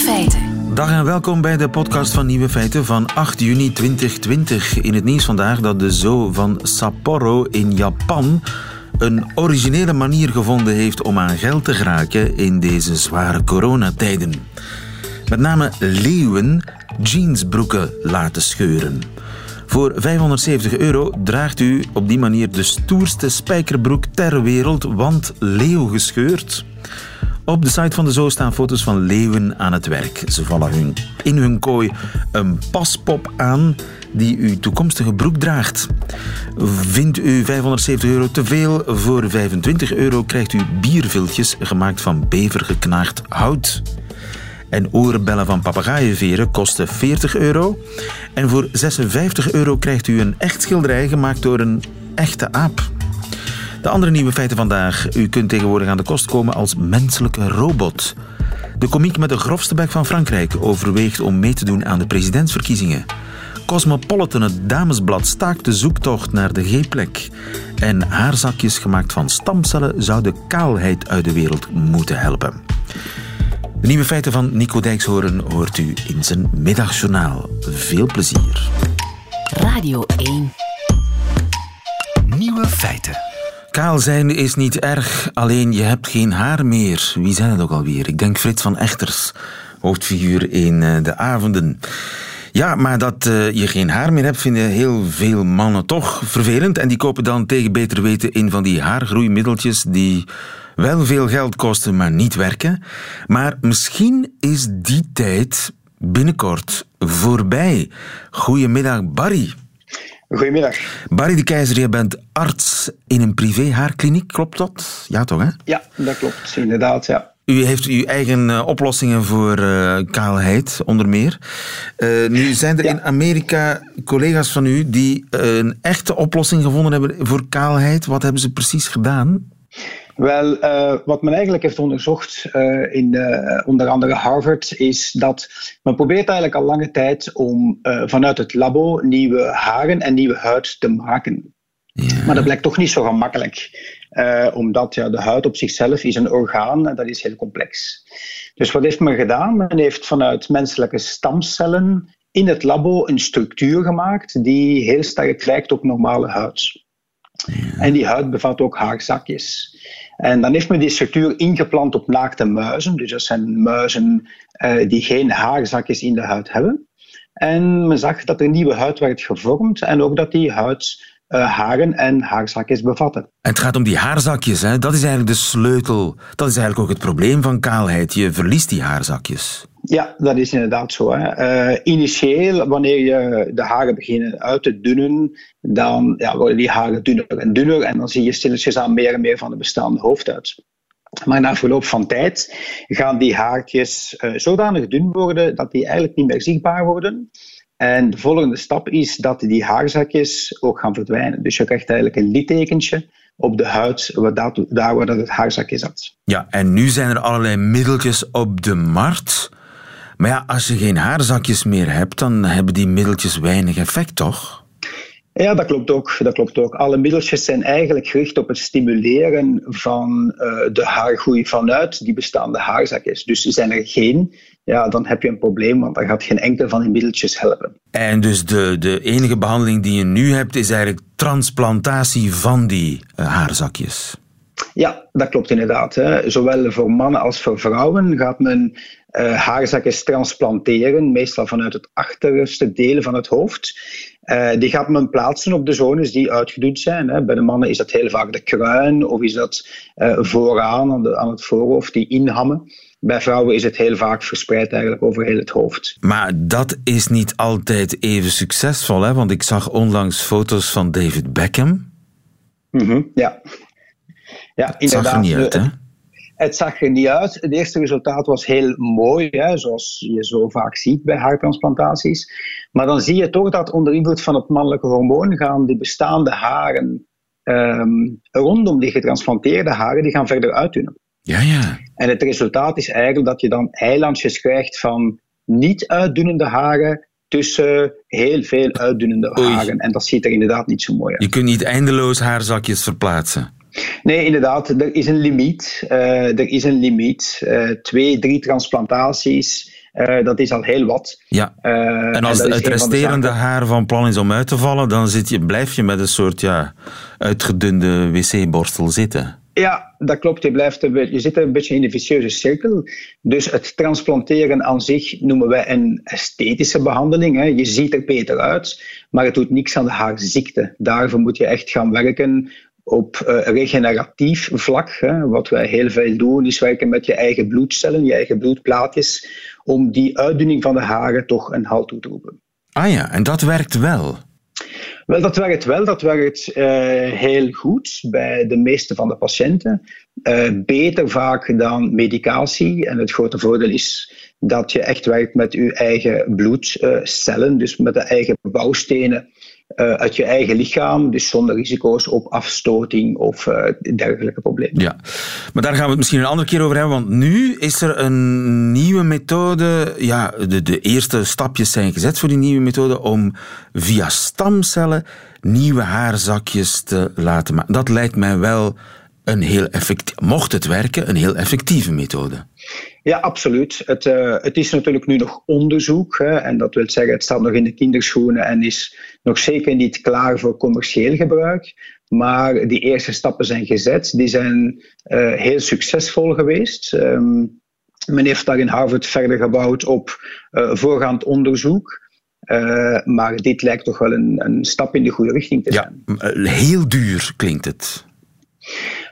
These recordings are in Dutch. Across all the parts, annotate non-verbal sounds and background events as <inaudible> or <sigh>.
Feiten. Dag en welkom bij de podcast van Nieuwe Feiten van 8 juni 2020. In het nieuws vandaag dat de zoo van Sapporo in Japan een originele manier gevonden heeft om aan geld te geraken in deze zware coronatijden. Met name leeuwen jeansbroeken laten scheuren. Voor 570 euro draagt u op die manier de stoerste spijkerbroek ter wereld, want leeuw gescheurd. Op de site van de Zoo staan foto's van leeuwen aan het werk. Ze vallen hun in hun kooi een paspop aan die uw toekomstige broek draagt. Vindt u 570 euro te veel? Voor 25 euro krijgt u bierviltjes gemaakt van bevergeknaagd hout. En oorbellen van papegaaienveren kosten 40 euro. En voor 56 euro krijgt u een echt schilderij gemaakt door een echte aap. De andere nieuwe feiten vandaag. U kunt tegenwoordig aan de kost komen als menselijke robot. De komiek met de grofste bek van Frankrijk overweegt om mee te doen aan de presidentsverkiezingen. Cosmopolitan, het damesblad, staakt de zoektocht naar de G-plek. En haarzakjes gemaakt van stamcellen zouden kaalheid uit de wereld moeten helpen. De nieuwe feiten van Nico Dijkshoorn hoort u in zijn middagjournaal. Veel plezier. Radio 1. Nieuwe feiten. Kaal zijn is niet erg, alleen je hebt geen haar meer. Wie zijn het ook alweer? Ik denk Frits van Echters, hoofdfiguur in eh, De Avonden. Ja, maar dat uh, je geen haar meer hebt, vinden heel veel mannen toch vervelend. En die kopen dan tegen beter weten een van die haargroeimiddeltjes die wel veel geld kosten, maar niet werken. Maar misschien is die tijd binnenkort voorbij. Goedemiddag, Barry. Goedemiddag. Barry de Keizer, je bent arts in een privé haarkliniek, klopt dat? Ja, toch? Hè? Ja, dat klopt, inderdaad, ja. U heeft uw eigen uh, oplossingen voor uh, kaalheid, onder meer. Uh, nu zijn er ja. in Amerika collega's van u die een echte oplossing gevonden hebben voor kaalheid. Wat hebben ze precies gedaan? Wel, uh, wat men eigenlijk heeft onderzocht uh, in uh, onder andere Harvard, is dat men probeert eigenlijk al lange tijd om vanuit het labo nieuwe haren en nieuwe huid te maken. Ja. Maar dat blijkt toch niet zo gemakkelijk. omdat ja, de huid op zichzelf is een orgaan en dat is heel complex. Dus wat heeft men gedaan? Men heeft vanuit menselijke stamcellen in het labo een structuur gemaakt die heel sterk lijkt op normale huid. En die huid bevat ook haarzakjes. En dan heeft men die structuur ingeplant op naakte muizen. Dus dat zijn muizen uh, die geen haarzakjes in de huid hebben. En men zag dat er nieuwe huid werd gevormd en ook dat die huid uh, haren en haarzakjes bevatten. En het gaat om die haarzakjes, hè? dat is eigenlijk de sleutel. Dat is eigenlijk ook het probleem van kaalheid. Je verliest die haarzakjes. Ja, dat is inderdaad zo. Uh, initieel, wanneer je de haren beginnen uit te dunnen, dan ja, worden die haren dunner en dunner en dan zie je stilletjes aan meer en meer van de bestaande hoofdhuid. Maar na verloop van tijd gaan die haartjes uh, zodanig dun worden dat die eigenlijk niet meer zichtbaar worden. En de volgende stap is dat die haarzakjes ook gaan verdwijnen. Dus je krijgt eigenlijk een littekentje op de huid, daar waar het haarzakje zat. Ja, en nu zijn er allerlei middeltjes op de markt. Maar ja, als je geen haarzakjes meer hebt, dan hebben die middeltjes weinig effect, toch? Ja, dat klopt ook. Dat klopt ook. Alle middeltjes zijn eigenlijk gericht op het stimuleren van uh, de haargroei vanuit die bestaande haarzakjes. Dus zijn er geen, ja, dan heb je een probleem, want dan gaat geen enkele van die middeltjes helpen. En dus de, de enige behandeling die je nu hebt, is eigenlijk transplantatie van die uh, haarzakjes? Ja, dat klopt inderdaad. Hè. Zowel voor mannen als voor vrouwen gaat men uh, haarzakjes transplanteren, meestal vanuit het achterste deel van het hoofd. Uh, die gaat men plaatsen op de zones die uitgedund zijn. Hè. Bij de mannen is dat heel vaak de kruin of is dat uh, vooraan aan, de, aan het voorhoofd, die inhammen. Bij vrouwen is het heel vaak verspreid eigenlijk over heel het hoofd. Maar dat is niet altijd even succesvol, hè? want ik zag onlangs foto's van David Beckham. Mm -hmm, ja. Ja, inderdaad. zag er niet uit, hè? Het zag er niet uit. Het eerste resultaat was heel mooi, hè, zoals je zo vaak ziet bij haartransplantaties. Maar dan zie je toch dat onder invloed van het mannelijke hormoon gaan die bestaande haren um, rondom die getransplanteerde haren, die gaan verder uitdunnen. Ja, ja. En het resultaat is eigenlijk dat je dan eilandjes krijgt van niet uitdunnende haren tussen heel veel uitdunnende Oei. haren. En dat ziet er inderdaad niet zo mooi uit. Je kunt niet eindeloos haarzakjes verplaatsen. Nee, inderdaad, er is een limiet. Uh, er is een limiet. Uh, twee, drie transplantaties dat is al heel wat. Ja. en als het resterende haar van plan is om uit te vallen, dan zit je, blijf je met een soort ja, uitgedunde wc-borstel zitten. Ja, dat klopt. Je, blijft een je zit een beetje in een vicieuze cirkel. Dus het transplanteren aan zich noemen wij een esthetische behandeling. Hè. Je ziet er beter uit, maar het doet niks aan de haarziekte. Daarvoor moet je echt gaan werken op uh, regeneratief vlak. Hè. Wat wij heel veel doen, is werken met je eigen bloedcellen, je eigen bloedplaatjes, om die uitdunning van de haren toch een halt toe te roepen. Ah ja, en dat werkt wel. Wel, dat werkt wel. Dat werkt uh, heel goed bij de meeste van de patiënten. Uh, beter vaak dan medicatie. En het grote voordeel is dat je echt werkt met je eigen bloedcellen, dus met de eigen bouwstenen uh, uit je eigen lichaam, dus zonder risico's op afstoting of uh, dergelijke problemen. Ja, maar daar gaan we het misschien een andere keer over hebben, want nu is er een nieuwe methode. Ja, de, de eerste stapjes zijn gezet voor die nieuwe methode om via stamcellen nieuwe haarzakjes te laten maken. Dat lijkt mij wel een heel effectief, mocht het werken, een heel effectieve methode. Ja, absoluut. Het, uh, het is natuurlijk nu nog onderzoek. Hè, en dat wil zeggen, het staat nog in de kinderschoenen en is nog zeker niet klaar voor commercieel gebruik. Maar die eerste stappen zijn gezet. Die zijn uh, heel succesvol geweest. Um, men heeft daar in Harvard verder gebouwd op uh, voorgaand onderzoek. Uh, maar dit lijkt toch wel een, een, stap in de goede richting te zijn. Ja, heel duur klinkt het.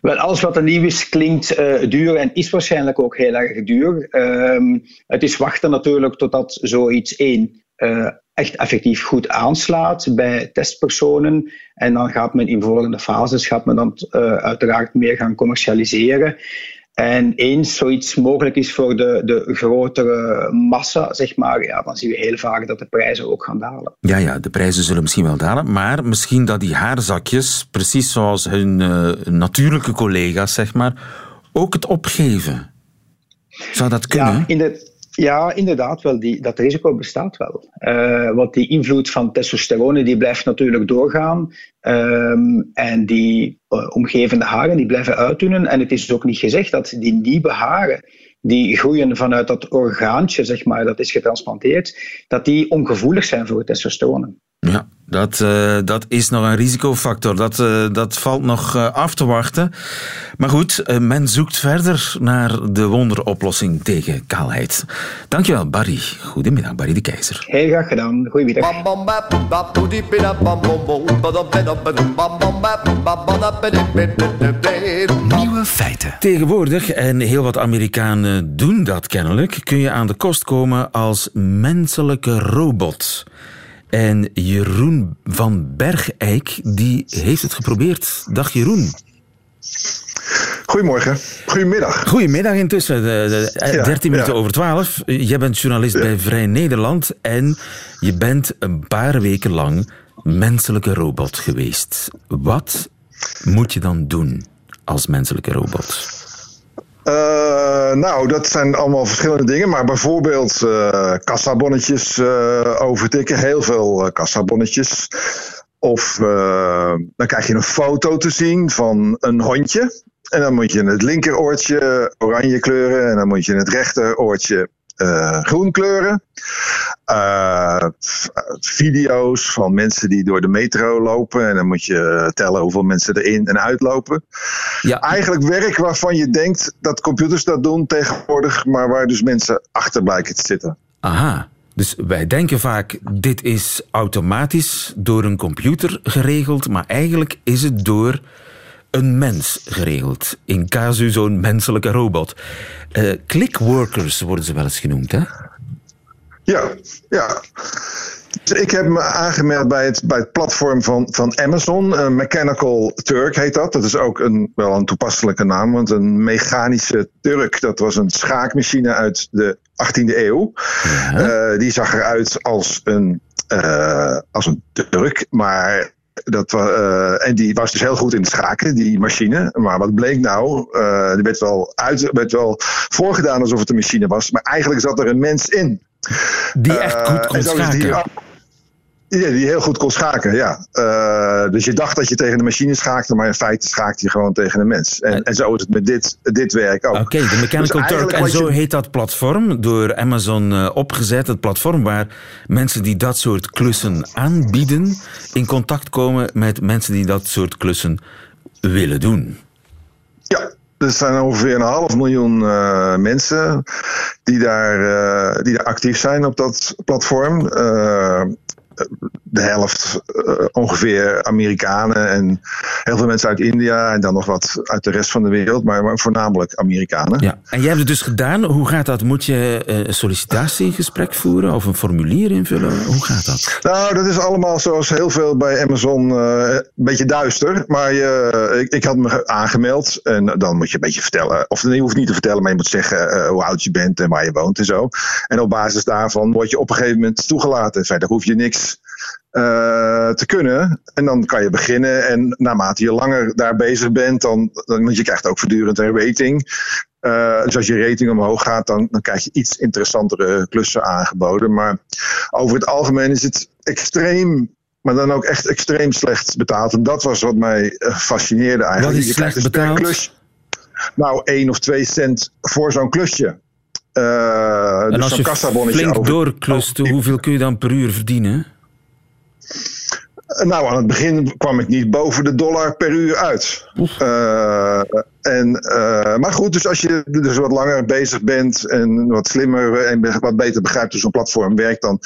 Wel, alles wat er nieuw is, klinkt uh, duur en is waarschijnlijk ook heel erg duur. Um, het is wachten natuurlijk totdat zoiets één uh, echt effectief goed aanslaat bij testpersonen. En dan gaat men in volgende fases gaat men dan uh, uiteraard meer gaan commercialiseren. En eens zoiets mogelijk is voor de, de grotere massa, zeg maar, ja, dan zien we heel vaak dat de prijzen ook gaan dalen. Ja, ja, de prijzen zullen misschien wel dalen, maar misschien dat die haarzakjes, precies zoals hun uh, natuurlijke collega's, zeg maar, ook het opgeven. Zou dat kunnen? Ja, in de, ja, inderdaad, wel die, dat risico bestaat wel. Uh, want die invloed van testosterone die blijft natuurlijk doorgaan. Um, en die uh, omgevende haren die blijven uitdunnen. En het is ook niet gezegd dat die nieuwe haren die groeien vanuit dat orgaantje, zeg maar, dat is getransplanteerd, dat die ongevoelig zijn voor testosterone. Ja, dat, uh, dat is nog een risicofactor. Dat, uh, dat valt nog uh, af te wachten. Maar goed, men zoekt verder naar de wonderoplossing tegen kaalheid. Dankjewel, Barry. Goedemiddag, Barry de Keizer. Heel graag gedaan. Goedemiddag. Nieuwe feiten. Tegenwoordig, en heel wat Amerikanen doen dat kennelijk, kun je aan de kost komen als menselijke robot. En Jeroen van Bergijk, die heeft het geprobeerd. Dag Jeroen. Goedemorgen. Goedemiddag. Goedemiddag intussen. De, de, ja, 13 minuten ja. over 12. Jij bent journalist ja. bij Vrij Nederland en je bent een paar weken lang menselijke robot geweest. Wat moet je dan doen als menselijke robot? Uh, nou, dat zijn allemaal verschillende dingen. Maar bijvoorbeeld uh, kassabonnetjes uh, overtikken. Heel veel kassabonnetjes. Of dan krijg je een foto te zien van een hondje. En dan moet je het linkeroortje oranje kleuren. En dan moet je het rechteroortje uh, groen kleuren. Uh, video's van mensen die door de metro lopen. En dan moet je tellen hoeveel mensen erin en uitlopen. Ja. Eigenlijk werk waarvan je denkt dat computers dat doen tegenwoordig. Maar waar dus mensen achter blijken te zitten. Aha. Dus wij denken vaak, dit is automatisch door een computer geregeld, maar eigenlijk is het door een mens geregeld. In casu zo'n menselijke robot. Uh, clickworkers worden ze wel eens genoemd, hè? Ja, ja. Ik heb me aangemeld bij het, bij het platform van, van Amazon. Uh, Mechanical Turk heet dat. Dat is ook een, wel een toepasselijke naam. Want een mechanische Turk, dat was een schaakmachine uit de 18e eeuw. Ja. Uh, die zag eruit als een, uh, als een Turk. Maar dat, uh, en die was dus heel goed in het schaken, die machine. Maar wat bleek nou? Uh, die werd wel, uit, werd wel voorgedaan alsof het een machine was. Maar eigenlijk zat er een mens in. Die echt goed kon uh, schaken. Ja, die heel goed kon schakelen, ja. Uh, dus je dacht dat je tegen de machine schaakte, maar in feite schaakte je gewoon tegen de mens. En, en zo is het met dit, dit werk ook. Oké, de Mechanical dus Turk. En zo heet dat platform, door Amazon uh, opgezet. Het platform waar mensen die dat soort klussen aanbieden, in contact komen met mensen die dat soort klussen willen doen. Ja, er zijn ongeveer een half miljoen uh, mensen die daar, uh, die daar actief zijn op dat platform. De helft uh, ongeveer Amerikanen en heel veel mensen uit India en dan nog wat uit de rest van de wereld, maar, maar voornamelijk Amerikanen. Ja. En jij hebt het dus gedaan. Hoe gaat dat? Moet je uh, een sollicitatiegesprek voeren of een formulier invullen? Hoe gaat dat? Nou, dat is allemaal zoals heel veel bij Amazon uh, een beetje duister. Maar ik, ik, had me aangemeld en dan moet je een beetje vertellen. Of je hoeft niet te vertellen, maar je moet zeggen hoe oud je bent en waar je woont en zo. En op basis daarvan word je op een gegeven moment toegelaten. Verder hoef je niks uh, te kunnen. En dan kan je beginnen. En naarmate je langer daar bezig bent, dan, dan je krijgt ook voortdurend een rating. Uh, dus als je rating omhoog gaat, dan, dan krijg je iets interessantere klussen aangeboden. Maar over het algemeen is het extreem maar dan ook echt extreem slecht betaald. En dat was wat mij eh, fascineerde eigenlijk. Wat is slecht dus betaald? Klus, nou, 1 of 2 cent voor zo'n klusje. Uh, en dus als je flink over... doorklust, hoeveel kun je dan per uur verdienen? Nou, aan het begin kwam ik niet boven de dollar per uur uit. Uh, en, uh, maar goed, dus als je dus wat langer bezig bent en wat slimmer en wat beter begrijpt hoe zo'n platform werkt, dan,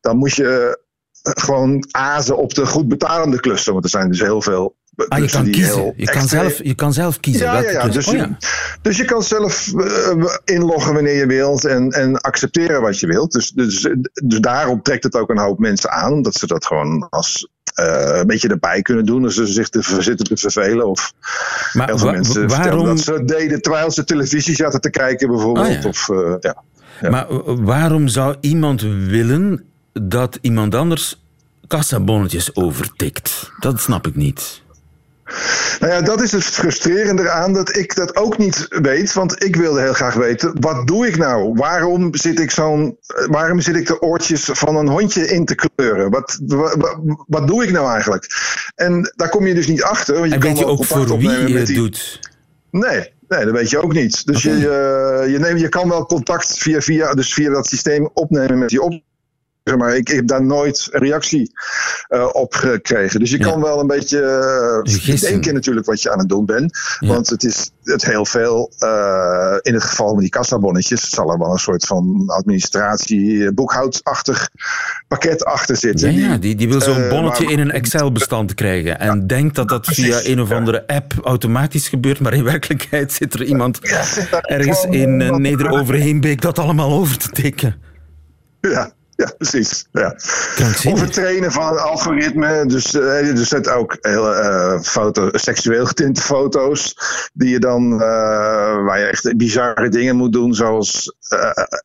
dan moet je gewoon azen op de goed betalende klussen. Want er zijn dus heel veel Ah, je kan kiezen. Je kan, zelf, je kan zelf kiezen. Ja, ja, ja. Dus, oh, ja. dus je kan zelf uh, inloggen wanneer je wilt en, en accepteren wat je wilt. Dus, dus, dus daarom trekt het ook een hoop mensen aan, omdat ze dat gewoon als een beetje erbij kunnen doen. Als ze zich te, zitten te vervelen. Of maar heel veel mensen waarom... dat ze deden terwijl ze televisie zaten te kijken, bijvoorbeeld. Oh, of, uh, ja. Maar waarom zou iemand willen dat iemand anders kassabonnetjes overtikt? Dat snap ik niet. Nou ja, dat is het frustrerende eraan dat ik dat ook niet weet. Want ik wilde heel graag weten, wat doe ik nou? Waarom zit ik, zo'n, waarom zit ik de oortjes van een hondje in te kleuren? Wat, wat, wat doe ik nou eigenlijk? En daar kom je dus niet achter. Want je en kan weet je ook voor wie je het doet? Nee, Nee, dat weet je ook niet. Dus okay. je, je, neemt, je kan wel contact via, via, dus via dat systeem opnemen met die op maar, ik, ik heb daar nooit een reactie uh, op gekregen. Dus je kan wel een beetje uh, denken natuurlijk wat je aan het doen bent. Want het is het heel veel, uh, in het geval van die kassabonnetjes, zal er wel een soort van administratie, boekhoudachtig pakket achter zitten. Ja, die, die wil zo'n bonnetje in een Excel-bestand krijgen. En ja, denkt dat dat via een of andere app automatisch gebeurt. Maar in werkelijkheid zit er iemand ergens in Neder-Overheenbeek dat allemaal over te tikken. Ja, <laughs> ja, precies. Ja. Of het trainen van algoritme. Dus uh, er zijn ook heel uh, foto, seksueel getinte foto's. Die je dan, uh, waar je echt bizarre dingen moet doen. Zoals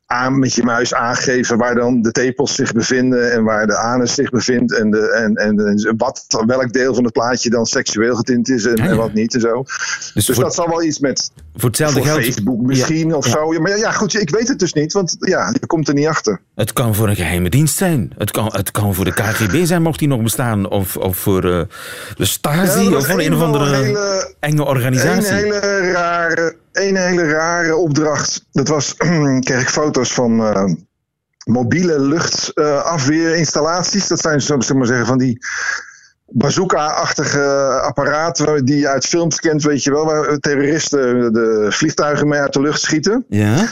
aan, met je muis aangeven waar dan de tepels zich bevinden. En waar de anus zich bevindt. En, de, en, en, en wat, welk deel van het plaatje dan seksueel getint is. En, en wat niet en zo. Dus, dus dat zal wel iets met voor hetzelfde voor geld. Facebook misschien ja. of zo. Maar ja, goed, ik weet het dus niet. Want ja, je komt er niet achter. Het kan voor een geheime dienst zijn. Het kan, het kan voor de KGB zijn, mocht die nog bestaan. Of, of voor uh, de Stasi, of voor een of andere hele, enge organisatie. Een hele rare, een hele rare opdracht. Dat was, <clears throat> kreeg ik foto's van uh, mobiele luchtafweerinstallaties. Uh, dat zijn, zullen maar zeggen, van die bazooka-achtige apparaten die je uit films kent, weet je wel, waar terroristen de vliegtuigen mee uit de lucht schieten. Ja.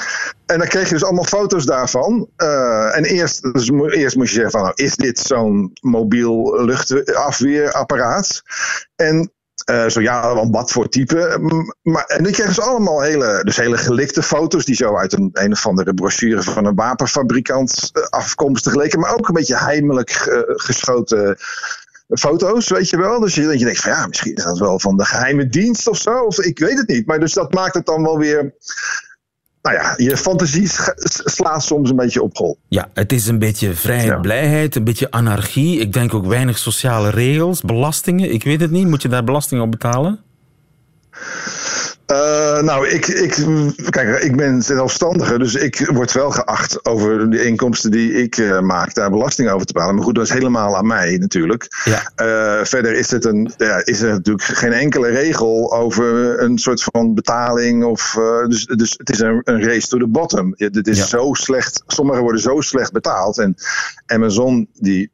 En dan kreeg je dus allemaal foto's daarvan. Uh, en eerst, dus eerst moest je zeggen van, nou, is dit zo'n mobiel luchtafweerapparaat? En uh, zo ja, wat voor type. Maar, en dan kregen ze allemaal hele, dus hele gelikte foto's die zo uit een, een of andere brochure van een wapenfabrikant afkomstig leken. Maar ook een beetje heimelijk uh, geschoten foto's, weet je wel. Dus je, je denkt van ja, misschien is dat wel van de geheime dienst of zo. Of ik weet het niet. Maar dus dat maakt het dan wel weer. Nou ja, je fantasie slaat soms een beetje op hol. Ja, het is een beetje vrijheid, blijheid, een beetje anarchie. Ik denk ook weinig sociale regels, belastingen. Ik weet het niet. Moet je daar belasting op betalen? Uh, nou, ik, ik, kijk, ik ben zelfstandige, dus ik word wel geacht over de inkomsten die ik uh, maak, daar belasting over te betalen. Maar goed, dat is helemaal aan mij natuurlijk. Ja. Uh, verder is, het een, ja, is er natuurlijk geen enkele regel over een soort van betaling. Of, dus, dus het is een, een race to the bottom. Het is ja. zo slecht, sommigen worden zo slecht betaald. En Amazon die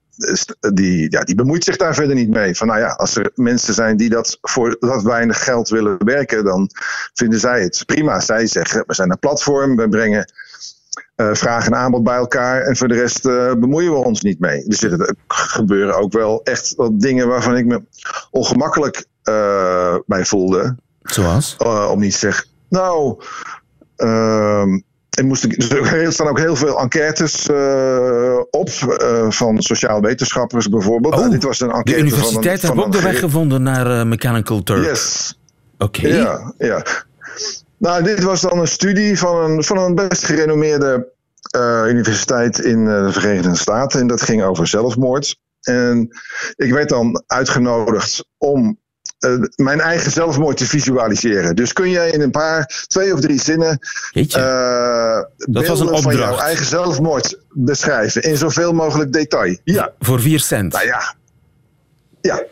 die, ja, die bemoeit zich daar verder niet mee. Van nou ja, als er mensen zijn die dat voor dat weinig geld willen werken, dan vinden zij het prima. Zij zeggen, we zijn een platform, we brengen uh, vraag en aanbod bij elkaar en voor de rest uh, bemoeien we ons niet mee. Er zitten, gebeuren ook wel echt wat dingen waarvan ik me ongemakkelijk uh, bij voelde. Zoals? om niet te zeggen, nou... Ehm, er, moesten, er staan ook heel veel enquêtes uh, op uh, van sociaal wetenschappers bijvoorbeeld. Oh, dit was een enquête de universiteit heeft ook de weg gevonden naar uh, Mechanical Turk. Yes. Oké. Okay. Ja, ja. Nou, dit was dan een studie van een, van een best gerenommeerde universiteit in de Verenigde Staten. En dat ging over zelfmoord. En ik werd dan uitgenodigd om uh, mijn eigen zelfmoord te visualiseren. Dus kun jij in een paar, twee of drie zinnen. Uh, dat was een opdracht. van jouw eigen zelfmoord beschrijven. In zoveel mogelijk detail. Ja. Voor vier cent. Nou ja. Ja.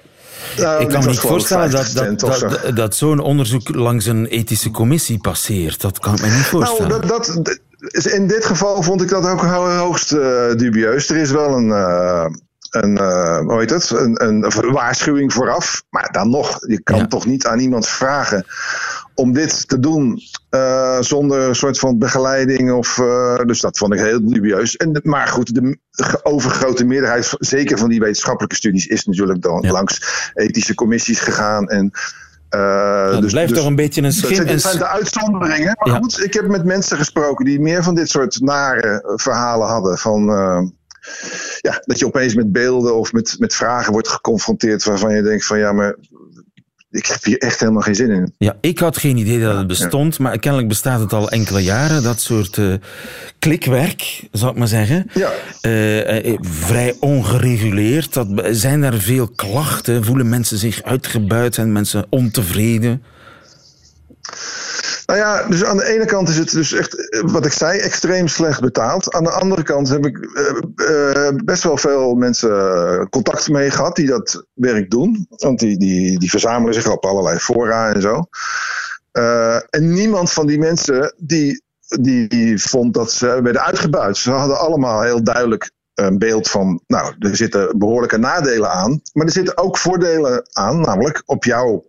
Uh, ik kan me niet voorstellen dat, dat, dat, zo'n onderzoek langs een ethische commissie passeert. Dat kan ik me niet voorstellen. Nou, dat, dat, in dit geval vond ik dat ook hoogst uh, dubieus. Er is wel een, uh, een, uh, hoe heet het? Een, een, waarschuwing vooraf. Maar dan nog, je kan ja. toch niet aan iemand vragen om dit te doen uh, zonder een soort van begeleiding. Of, uh, dus dat vond ik heel dubieus. En, maar goed, de overgrote meerderheid, zeker van die wetenschappelijke studies, is natuurlijk dan ja. langs ethische commissies gegaan. En, uh, nou, dus, blijft dus, toch een beetje een schim. Dat zijn de uitzonderingen. Maar ja. goed, ik heb met mensen gesproken die meer van dit soort nare verhalen hadden. Van, ja, dat je opeens met beelden of met, met vragen wordt geconfronteerd waarvan je denkt van ja, maar ik heb hier echt helemaal geen zin in. Ja, ik had geen idee dat het bestond, ja. maar kennelijk bestaat het al enkele jaren. Dat soort uh, klikwerk, zou ik maar zeggen. Ja. Uh, uh, vrij ongereguleerd. Dat, zijn er veel klachten? Voelen mensen zich uitgebuit? Zijn mensen ontevreden? Nou ja, dus aan de ene kant is het dus echt, wat ik zei, extreem slecht betaald. Aan de andere kant heb ik uh, uh, best wel veel mensen contact mee gehad die dat werk doen. Want die, die, die verzamelen zich op allerlei fora en zo. En niemand van die mensen die, die, die vond dat ze werden uitgebuit. Ze hadden allemaal heel duidelijk een beeld van, nou, er zitten behoorlijke nadelen aan, maar er zitten ook voordelen aan, namelijk op jouw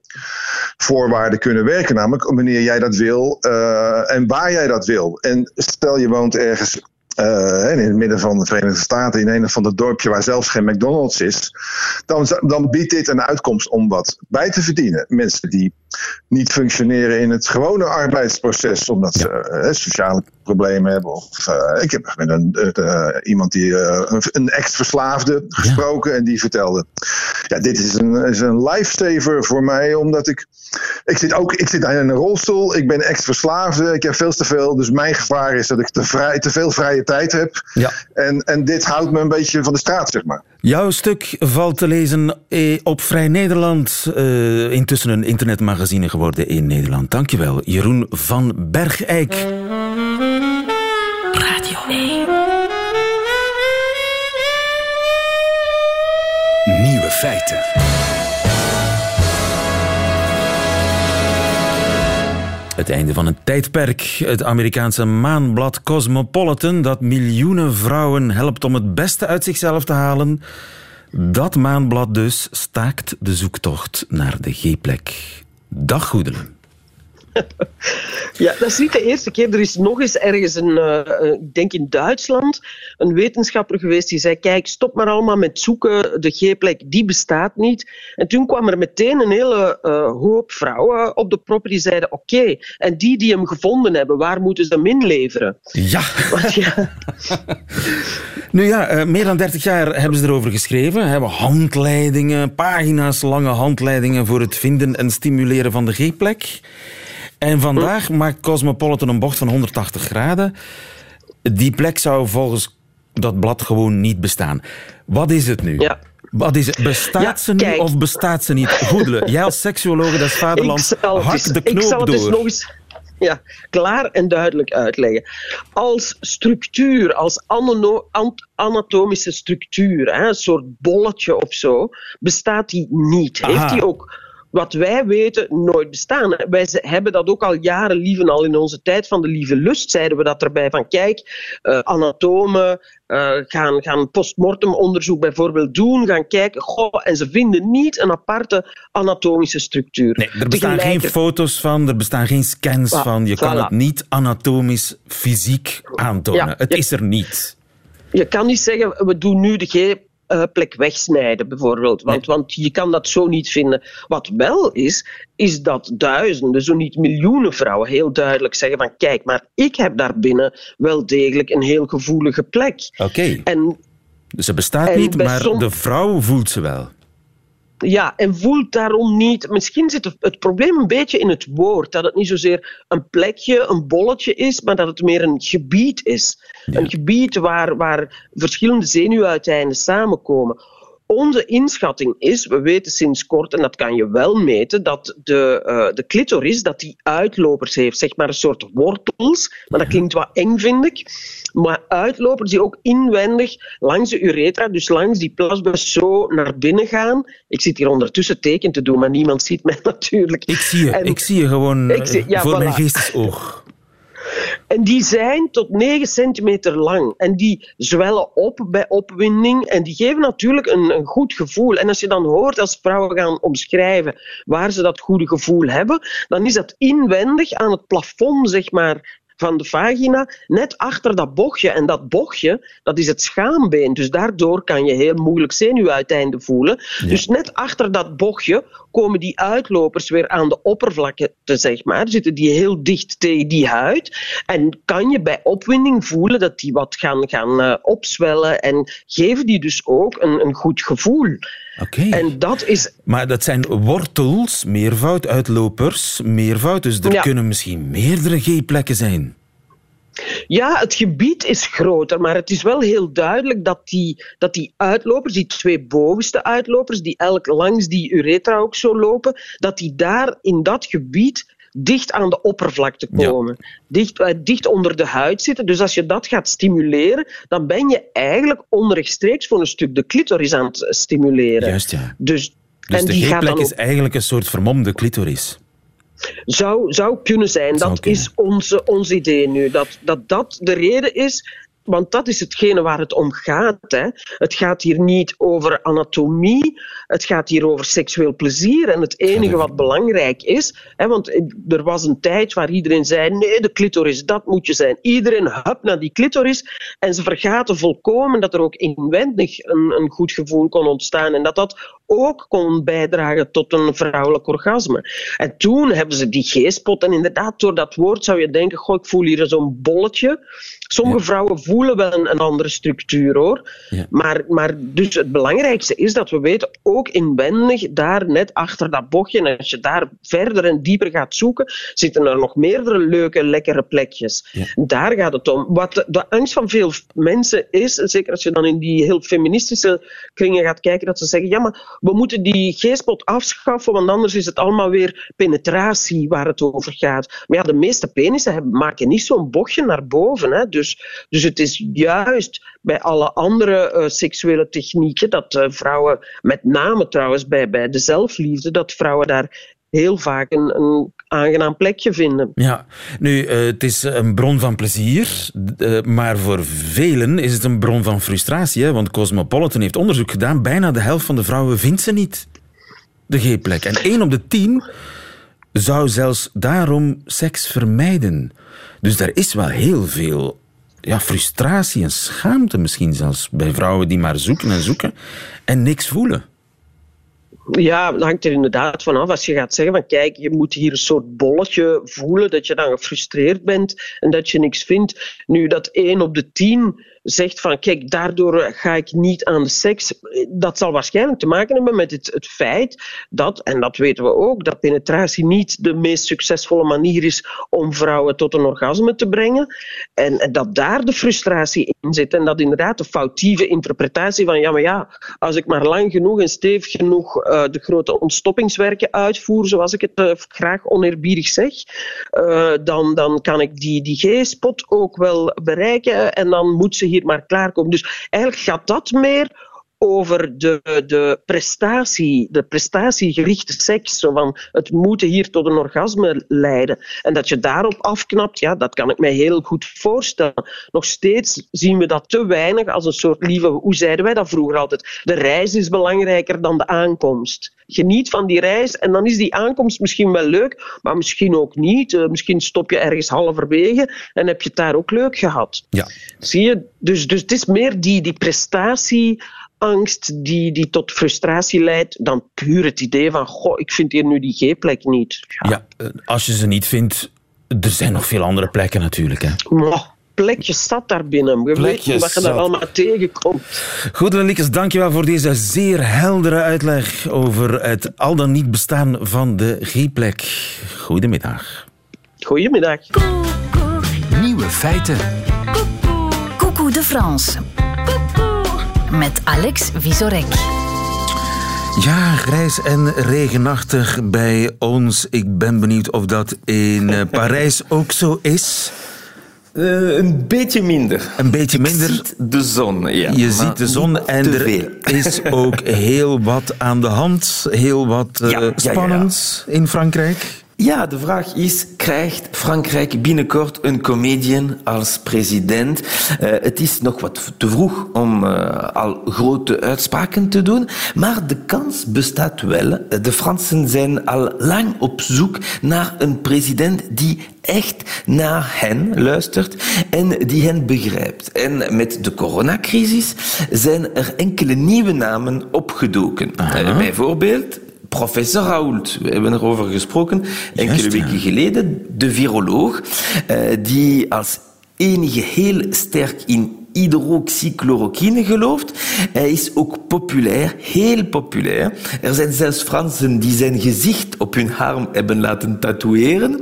voorwaarden kunnen werken, namelijk wanneer jij dat wil uh, en waar jij dat wil. En stel je woont ergens uh, in het midden van de Verenigde Staten, in een van de dorpje waar zelfs geen McDonald's is, dan, dan biedt dit een uitkomst om wat bij te verdienen. Mensen die niet functioneren in het gewone arbeidsproces, omdat ze uh, sociale problemen hebben. Of, uh, ik heb met een, iemand die een, een ex-verslaafde gesproken ja. en die vertelde: Ja, dit is een, is een lifesaver voor mij, omdat ik. Ik zit ook ik zit in een rolstoel, ik ben ex-verslaafde, ik heb veel te veel. Dus mijn gevaar is dat ik te, vrij, te veel vrije tijd heb. Ja. En, en dit houdt me een beetje van de straat, zeg maar. Jouw stuk valt te lezen op Vrij Nederland. Uh, intussen een internetmagazine geworden in Nederland. Dankjewel, Jeroen van Bergijk. Radio 1. Nieuwe feiten. Het einde van een tijdperk. Het Amerikaanse maanblad Cosmopolitan, dat miljoenen vrouwen helpt om het beste uit zichzelf te halen. Dat maanblad dus staakt de zoektocht naar de G-plek. Dag Goedelen. Ja, dat is niet de eerste keer. Er is nog eens ergens, een, uh, ik denk in Duitsland, een wetenschapper geweest die zei: Kijk, stop maar allemaal met zoeken. De G-plek die bestaat niet. En toen kwam er meteen een hele uh, hoop vrouwen op de proppen die zeiden: Oké, okay, en die die hem gevonden hebben, waar moeten ze hem inleveren? Ja. Want, ja. <laughs> nu ja, uh, meer dan 30 jaar hebben ze erover geschreven. Hebben handleidingen, pagina's lange handleidingen voor het vinden en stimuleren van de G-plek. En vandaag maakt Cosmopolitan een bocht van 180 graden. Die plek zou volgens dat blad gewoon niet bestaan. Wat is het nu? Ja. Wat is het? Bestaat Ja, ze nu kijk. of bestaat ze niet? Goedele, <laughs> jij als seksuologe des vaderlands, hak de Ik zal knoop het door. nog eens ja, klaar en duidelijk uitleggen. Als structuur, als anatomische structuur, hè, een soort bolletje of zo, bestaat die niet. Aha. Heeft die ook, wat wij weten, nooit bestaan. Wij hebben dat ook al jaren lieven, al in onze tijd van de lieve lust, zeiden we dat erbij van kijk, eh, anatomen eh, gaan, gaan postmortem onderzoek bijvoorbeeld doen, gaan kijken, goh, en ze vinden niet een aparte anatomische structuur. Nee, er bestaan geen foto's van, er bestaan geen scans Ah, van. Je kan het niet anatomisch, fysiek aantonen. Ja, het ja. is er niet. Je kan niet zeggen, we doen nu de G-plek wegsnijden, bijvoorbeeld. Want, want je kan dat zo niet vinden. Wat wel is, is dat duizenden, zo niet miljoenen vrouwen heel duidelijk zeggen van kijk, maar ik heb daarbinnen wel degelijk een heel gevoelige plek. Oké, En dus ze bestaat niet, maar som- de vrouw voelt ze wel. Ja, en voelt daarom niet. Misschien zit het- probleem een beetje in het woord. Dat het niet zozeer een plekje, een bolletje is, maar dat het meer een gebied is. Een gebied waar, waar verschillende zenuwuiteinden samenkomen. Onze inschatting is, we weten sinds kort, en dat kan je wel meten, dat de, eh, de clitoris dat die uitlopers heeft, zeg maar een soort wortels. Maar dat klinkt wat eng, vind ik. Maar uitlopers die ook inwendig langs de uretra, dus langs die plasbus zo naar binnen gaan. Ik zit hier ondertussen teken te doen, maar niemand ziet mij <laughs> natuurlijk. Ik zie je, En- ik zie je gewoon zie- ja, voor voilà. mijn geestesoog. En die zijn tot 9 centimeter lang. En die zwellen op bij opwinding. En die geven natuurlijk een, een goed gevoel. En als je dan hoort als vrouwen gaan omschrijven waar ze dat goede gevoel hebben, dan is dat inwendig aan het plafond, zeg maar. Van de vagina, net achter dat bochtje. En dat bochtje, dat is het schaambeen. Dus daardoor kan je heel moeilijk zenuwuiteinden voelen. Dus net achter dat bochtje komen die uitlopers weer aan de oppervlakte, zeg maar. Zitten die heel dicht tegen die huid. En kan je bij opwinding voelen dat die wat gaan, gaan eh, opzwellen. En geven die dus ook een, een goed gevoel. Oké. En dat is Maar dat zijn wortels, meervoud, uitlopers, meervoud. Dus er Ja. kunnen misschien meerdere G-plekken zijn. Ja, het gebied is groter, maar het is wel heel duidelijk dat die, dat die uitlopers, die twee bovenste uitlopers, die elk langs die uretra ook zo lopen, dat die daar in dat gebied dicht aan de oppervlakte Ja. komen. Dicht, eh, dicht onder de huid zitten. Dus als je dat gaat stimuleren, dan ben je eigenlijk onrechtstreeks voor een stuk de clitoris aan het stimuleren. Juist, ja. Dus, Dus en de die gaat dan G-plek ook is eigenlijk een soort vermomde clitoris. zou, zou kunnen zijn. Zou dat kunnen. is onze, ons idee nu. Dat, dat dat de reden is. Want dat is hetgene waar het om gaat. Hè. Het gaat hier niet over anatomie. Het gaat hier over seksueel plezier. En het enige wat belangrijk is. Hè, want er was een tijd waar iedereen zei: nee, de clitoris, dat moet je zijn. Iedereen hup naar die clitoris. En ze vergaten volkomen dat er ook inwendig een, een goed gevoel kon ontstaan. En dat dat ook kon bijdragen tot een vrouwelijk orgasme. En toen hebben ze die G-spot. En inderdaad, door dat woord zou je denken: goh, ik voel hier zo'n bolletje. Sommige Ja. vrouwen voelen wel een, een andere structuur hoor. Ja. Maar, maar dus het belangrijkste is dat we weten, ook inwendig, daar net achter dat bochtje, en als je daar verder en dieper gaat zoeken, zitten er nog meerdere leuke, lekkere plekjes. Ja. Daar gaat het om. Wat de, de angst van veel mensen is, zeker als je dan in die heel feministische kringen gaat kijken, dat ze zeggen, ja, maar we moeten die G-spot afschaffen, want anders is het allemaal weer penetratie waar het over gaat. Maar ja, de meeste penissen maken niet zo'n bochtje naar boven. Hè. Dus, dus het is juist bij alle andere eh, seksuele technieken dat eh, vrouwen, met name trouwens bij, bij de zelfliefde, dat vrouwen daar heel vaak een, een aangenaam plekje vinden. Ja, nu, eh, het is een bron van plezier, eh, maar voor velen is het een bron van frustratie. Hè? Want Cosmopolitan heeft onderzoek gedaan, bijna de helft van de vrouwen vindt ze niet, de G-plek. En één op de tien zou zelfs daarom seks vermijden. Dus daar is wel heel veel ja, frustratie en schaamte misschien zelfs bij vrouwen die maar zoeken en zoeken en niks voelen. Ja, dat hangt er inderdaad vanaf. Als je gaat zeggen van kijk, je moet hier een soort bolletje voelen, dat je dan gefrustreerd bent en dat je niks vindt. Nu, dat één op de tien zegt van kijk, daardoor ga ik niet aan de seks. Dat zal waarschijnlijk te maken hebben met het, het feit dat, en dat weten we ook, dat penetratie niet de meest succesvolle manier is om vrouwen tot een orgasme te brengen. En, dat daar de frustratie in zit. En dat inderdaad de foutieve interpretatie van ja, maar ja, als ik maar lang genoeg en stevig genoeg uh, de grote ontstoppingswerken uitvoer, zoals ik het uh, graag oneerbiedig zeg, uh, dan, dan kan ik die, die G-spot ook wel bereiken en dan moet ze hier maar klaarkomen. Dus eigenlijk gaat dat meer over de, de prestatie, de prestatiegerichte seks. Zo van, het moeten hier tot een orgasme leiden. En dat je daarop afknapt, ja, dat kan ik mij heel goed voorstellen. Nog steeds zien we dat te weinig als een soort lieve... Hoe zeiden wij dat vroeger altijd? De reis is belangrijker dan de aankomst. Geniet van die reis en dan is die aankomst misschien wel leuk, maar misschien ook niet. Uh, misschien stop je ergens halverwege en heb je het daar ook leuk gehad. Ja. Zie je? Dus, dus het is meer die, die prestatie angst die, die tot frustratie leidt, dan puur het idee van, goh, ik vind hier nu die G-plek niet. Ja. ja. Eh, als je ze niet vindt, er zijn nog veel andere plekken natuurlijk. Hè. Maar, plekje zat daar binnen. Je weet niet wat je daar allemaal tegenkomt. Goed, Liekes, dankjewel voor deze zeer heldere uitleg over het al dan niet bestaan van de G-plek. Goedemiddag. Goedemiddag. Nieuwe feiten. Coucou de France met Alex Visorek. Ja, grijs en regenachtig bij ons. Ik ben benieuwd of dat in eh, <laughs> Parijs ook zo is. Uh, een beetje minder. Een beetje minder. Je ziet de zon, ja. Je ziet de zon en er is ook <laughs> heel wat aan de hand. Heel wat uh, ja, spannend ja, in Frankrijk. Ja, de vraag is, krijgt Frankrijk binnenkort een comedian als president? Uh, het is nog wat te vroeg om uh, al grote uitspraken te doen, maar de kans bestaat wel. De Fransen zijn al lang op zoek naar een president die echt naar hen luistert en die hen begrijpt. En met de coronacrisis zijn er enkele nieuwe namen opgedoken. Uh, bijvoorbeeld professor Raoult, we hebben erover gesproken enkele weken geleden, de viroloog, uh, die als enige heel sterk in hydroxychloroquine gelooft. Hij is ook populair, heel populair. Er zijn zelfs Fransen die zijn gezicht op hun arm hebben laten tatoeëren.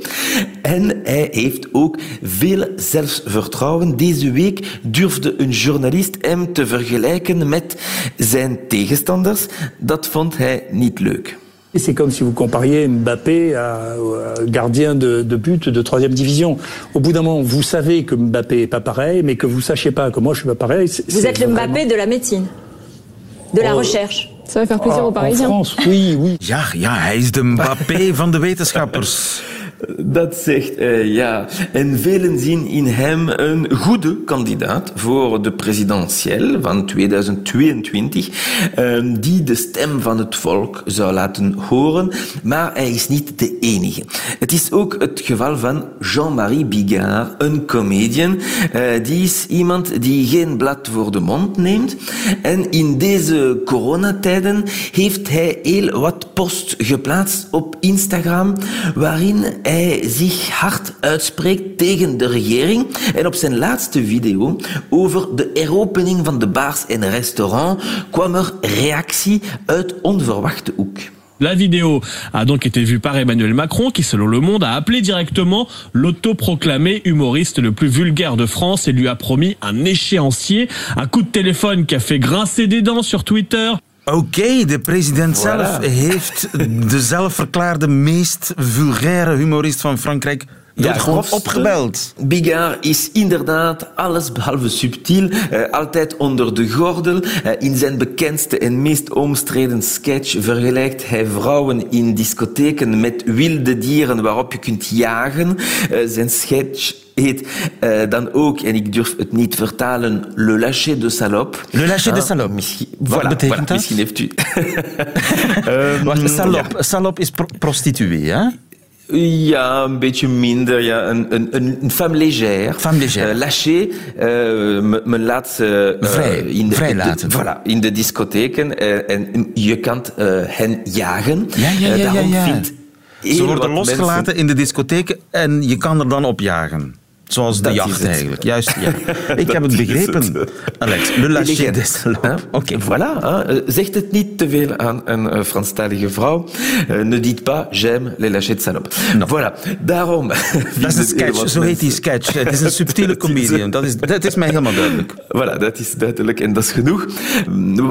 En hij heeft ook veel zelfvertrouwen. Deze week durfde een journalist hem te vergelijken met zijn tegenstanders. Dat vond hij niet leuk. C'est comme si vous compariez Mbappé à, à gardien de, de, but de troisième division. Au bout d'un moment, vous savez que Mbappé est pas pareil, mais que vous sachiez pas que moi je suis pas pareil. Vous êtes le Mbappé de la médecine, de la oh. recherche. Ça va faire plaisir oh, aux Parisiens. En France, oui, oui. Ja, ja, hij is de Mbappé van de wetenschappers. <laughs> Dat zegt hij, ja. En velen zien in hem een goede kandidaat voor de presidentieel van 2022, ehm, die de stem van het volk zou laten horen. Maar hij is niet de enige. Het is ook het geval van Jean-Marie Bigard, een comedian. Uh, die is iemand die geen blad voor de mond neemt. En in deze coronatijden heeft hij heel wat posts geplaatst op Instagram, waarin hij hard. La vidéo a donc été vue par Emmanuel Macron qui, selon Le Monde, a appelé directement l'autoproclamé humoriste le plus vulgaire de France et lui a promis un échéancier, un coup de téléphone qui a fait grincer des dents sur Twitter. Oké, okay, de president voilà. zelf heeft de zelfverklaarde meest vulgaire humorist van Frankrijk ja, gewoon opgebeld. Bigard is inderdaad alles behalve subtiel, uh, altijd onder de gordel. Uh, in zijn bekendste en meest omstreden sketch vergelijkt hij vrouwen in discotheken met wilde dieren waarop je kunt jagen. Uh, zijn sketch heet uh, dan ook, en ik durf het niet vertalen, Le Lâcher de Salope. Le Lâcher de Salope. Misschien, Wat voilà, betekent voilà, dat? Misschien heeft u... um, <laughs> <laughs> Wacht, ja. is pro prostituee, hè? Ja, een beetje minder. Ja. Een, een, een femme légère. Femme légère. Uh, lâché. Uh, men laat ze uh, vrij, in de, vrij laten. De, voilà, in de discotheken. en je kan hen jagen. Ja, ja, ja. ja, ja. Vindt ze worden losgelaten mensen... in de discotheken en je kan er dan op jagen. Zoals de Dat jacht eigenlijk. Juist, ja. <laughs> Ik heb het begrepen. Alex, le lâcher des. Oké. Voilà, hein. Eh, zegt het niet te veel aan een eh, Franstalige vrouw. Eh, ne dites pas, j'aime les lâchers de salope. Voilà, daarom... <laughs> Dat is een sketch, zo heet die sketch. Het is een subtiele <laughs> comedian. Dat is, dat is mij helemaal duidelijk. Voilà, dat is duidelijk en dat is genoeg.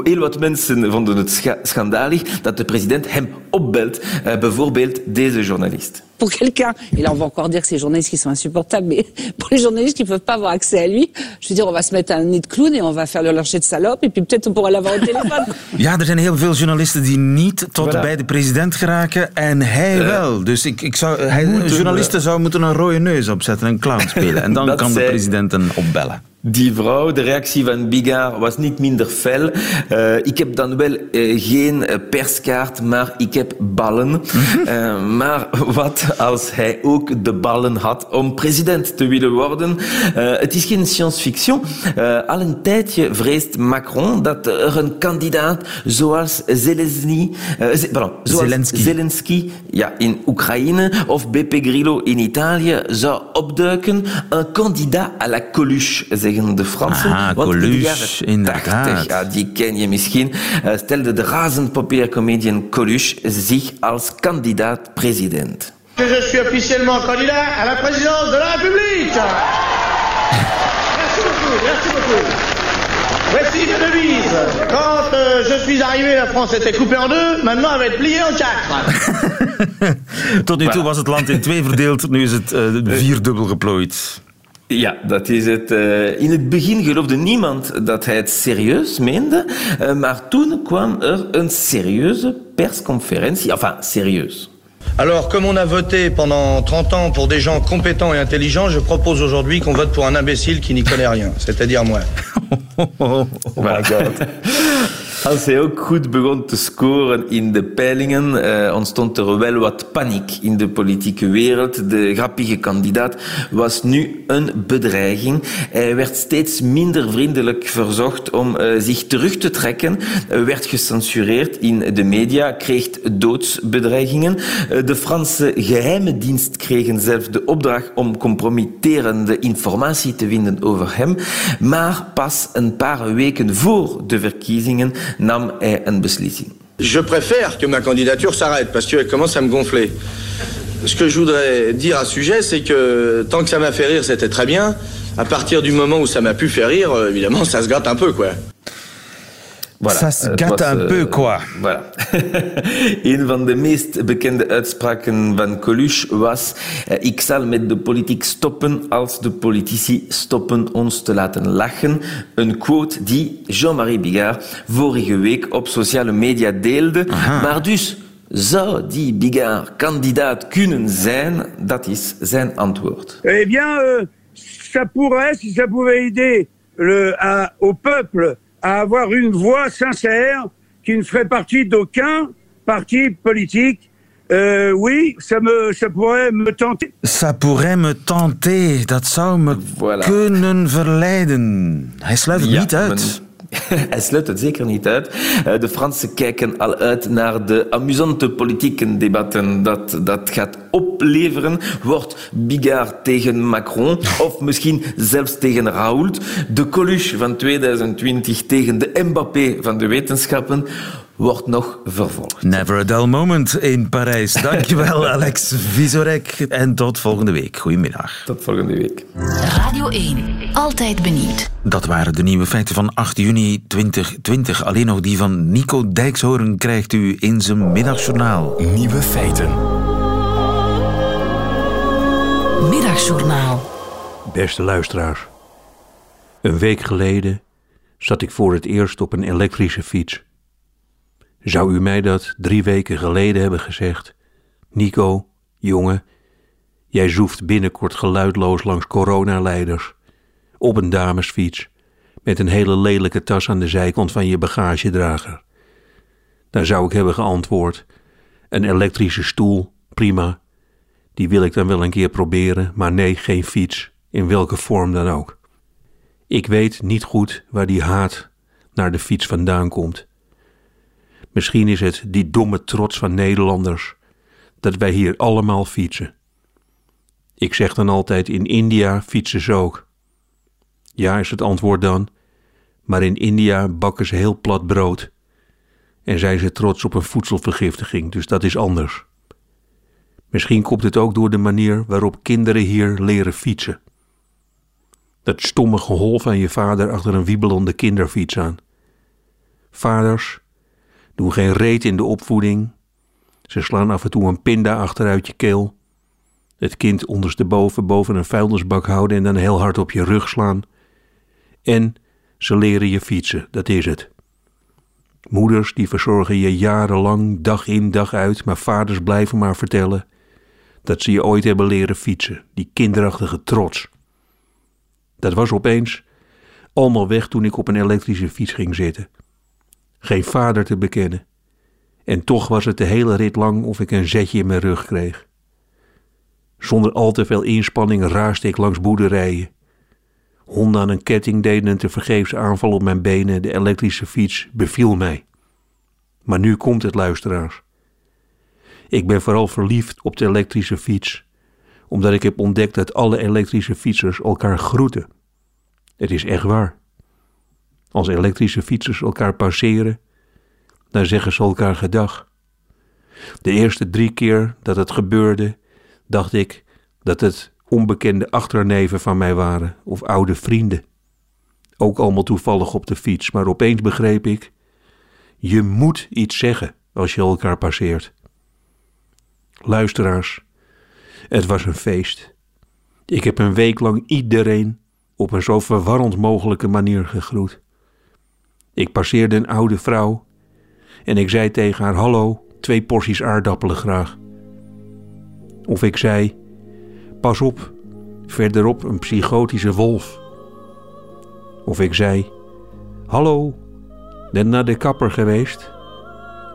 Heel wat mensen vonden het scha- schandalig dat de president hem opbelt. Bijvoorbeeld deze journalist. Pour quelqu'un, et là on va encore dire que ces journalistes qui sont insupportables, mais <laughs> pour les journalistes qui ne peuvent pas avoir accès à lui, je veux dire, on va se mettre un nid de clown et on va faire le lâcher de salope, et puis peut-être on pourra l'avoir au téléphone. <laughs> Ja, er zijn heel veel journalisten die niet tot Voilà. bij de president geraken en hij wel. Dus ik, ik zou, hij, journalisten zouden moeten een rode neus opzetten en een clown spelen. En dan kan de president hem opbellen. Die vrouw, de reactie van Bigard was niet minder fel. Eh, ik heb dan wel eh, geen eh, perskaart, maar ik heb ballen. <laughs> Eh, maar wat als hij ook de ballen had om president te willen worden? Het is geen science fiction. Al een tijdje vreest Macron dat er een kandidaat zoals Zelensky, ze- pardon, zoals Zelensky. Zelensky ja, in Oekraïne of Beppe Grillo in Italië zou opduiken. Een kandidaat à la Coluche, zeggen de Fransen. Aha, Want in de Coluche, jaren inderdaad. 80, ja, die ken je misschien, eh, stelde de razend populaire comedian Coluche zich als kandidaat-president. je suis officiellement candidat à la présidence de la République. Merci beaucoup, merci beaucoup. Voici ma devise. Quand euh, je suis arrivé, la France était coupée en deux. Maintenant, elle va être pliée en quatre. <laughs> Tot nu toe was het land in twee verdeeld, nu is het eh, vierdubbel geplooid. Ja, dat is het. Eh, in het begin geloofde niemand dat hij het serieus meende, eh, maar toen kwam er een serieuze persconferentie. Enfin, serieus. Alors, comme on a voté pendant 30 ans pour des gens compétents et intelligents, je propose aujourd'hui qu'on vote pour un imbécile qui n'y connaît rien, c'est-à-dire moi. <laughs> Oh, my god. <laughs> Als hij ook goed begon te scoren in de peilingen, eh, ontstond er wel wat paniek in de politieke wereld. De grappige kandidaat was nu een bedreiging. Hij werd steeds minder vriendelijk verzocht om eh, zich terug te trekken, eh, werd gecensureerd in de media, kreeg doodsbedreigingen. De Franse geheime dienst kregen zelf de opdracht om compromitterende informatie te vinden over hem. Maar pas een paar weken voor de verkiezingen Je préfère que ma candidature s'arrête parce qu'elle commence à me gonfler. Ce que je voudrais dire à ce sujet, c'est que tant que ça m'a fait rire, c'était très bien. À partir du moment où ça m'a pu faire rire, euh, évidemment, ça se gratte un peu, quoi. Ça se gâte un eh, peu, quoi. Voilà. <laughs> een van de meest bekende uitspraken van Coluche was: eh, Ik zal met de politiek stoppen als de politici stoppen ons te laten lachen. Een quote die Jean-Marie Bigard vorige week op sociale media deelde. Maar dus zou die Bigard kandidaat kunnen zijn? Dat is zijn antwoord. Eh bien, euh, ça pourrait, si ça pouvait aider le, à- au peuple à avoir une voix sincère qui ne ferait partie d'aucun parti politique. Euh, oui, ça, me, ça pourrait me tenter. Ça pourrait me tenter. Dat zou me Voilà. kunnen verleiden. Hij sluit het Ja, niet uit. <laughs> Hij sluit het zeker niet uit. Eh, De Fransen kijken al uit naar de amusante politieke debatten dat dat gaat opleveren. Wordt Bigard tegen Macron of misschien zelfs tegen Raoult. De Coluche van 2020 tegen de Mbappé van de wetenschappen wordt nog vervolgd. Never a dull moment in Parijs. Dankjewel, <laughs> Alex Visorek. En tot volgende week. Goedemiddag. Tot volgende week. Radio 1. Altijd benieuwd. Dat waren de nieuwe feiten van 8 juni 2020. Alleen nog die van Nico Dijkshoorn krijgt u in zijn middagjournaal. Nieuwe feiten. Middagjournaal. Beste luisteraars. Een week geleden zat ik voor het eerst op een elektrische fiets. Zou u mij dat drie weken geleden hebben gezegd? Nico, jongen, jij zoeft binnenkort geluidloos langs coronaleiders. Op een damesfiets. Met een hele lelijke tas aan de zijkant van je bagagedrager. Dan zou ik hebben geantwoord: Een elektrische stoel, prima. Die wil ik dan wel een keer proberen, maar nee, geen fiets, in welke vorm dan ook. Ik weet niet goed waar die haat naar de fiets vandaan komt. Misschien is het die domme trots van Nederlanders dat wij hier allemaal fietsen. Ik zeg dan altijd: in India fietsen ze ook. Ja, is het antwoord dan. Maar in India bakken ze heel plat brood. En zijn ze trots op een voedselvergiftiging, dus dat is anders. Misschien komt het ook door de manier waarop kinderen hier leren fietsen. Dat stomme gehol van je vader achter een wiebelende kinderfiets aan. Vaders doen geen reet in de opvoeding. Ze slaan af en toe een pinda achteruit je keel. Het kind ondersteboven boven een vuilnisbak houden en dan heel hard op je rug slaan. En ze leren je fietsen, dat is het. Moeders die verzorgen je jarenlang, dag in dag uit, maar vaders blijven maar vertellen dat ze je ooit hebben leren fietsen, die kinderachtige trots. Dat was opeens allemaal weg toen ik op een elektrische fiets ging zitten. Geen vader te bekennen. En toch was het de hele rit lang of ik een zetje in mijn rug kreeg. Zonder al te veel inspanning raaste ik langs boerderijen. Honden aan een ketting deden een tevergeefse aanval op mijn benen. De elektrische fiets beviel mij. Maar nu komt het, luisteraars. Ik ben vooral verliefd op de elektrische fiets, omdat ik heb ontdekt dat alle elektrische fietsers elkaar groeten. Het is echt waar. Als elektrische fietsers elkaar passeren, dan zeggen ze elkaar gedag. De eerste drie keer dat het gebeurde, dacht ik dat het onbekende achterneven van mij waren of oude vrienden. Ook allemaal toevallig op de fiets, maar opeens begreep ik: je moet iets zeggen als je elkaar passeert. Luisteraars, het was een feest. Ik heb een week lang iedereen op een zo verwarrend mogelijke manier gegroet. Ik passeerde een oude vrouw en ik zei tegen haar: Hallo, twee porties aardappelen graag. Of ik zei: Pas op, verderop een psychotische wolf. Of ik zei: Hallo, ben naar de kapper geweest?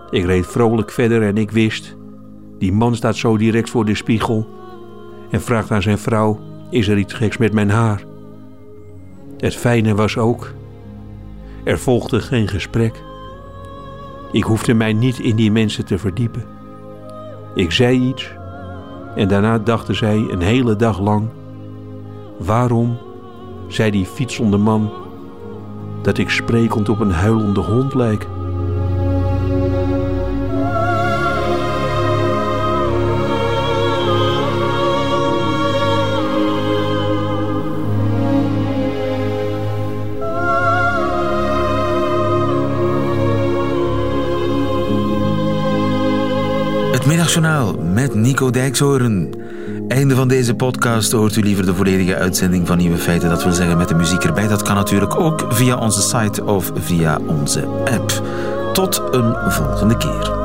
Ik reed vrolijk verder en ik wist: die man staat zo direct voor de spiegel en vraagt aan zijn vrouw: Is er iets geks met mijn haar? Het fijne was ook: er volgde geen gesprek. Ik hoefde mij niet in die mensen te verdiepen. Ik zei iets en daarna dachten zij een hele dag lang: waarom zei die fietsende man dat ik sprekend op een huilende hond lijk? Middagjournaal met Nico Dijkshoorn. Einde van deze podcast hoort u liever de volledige uitzending van Nieuwe Feiten. Dat wil zeggen met de muziek erbij. Dat kan natuurlijk ook via onze site of via onze app. Tot een volgende keer.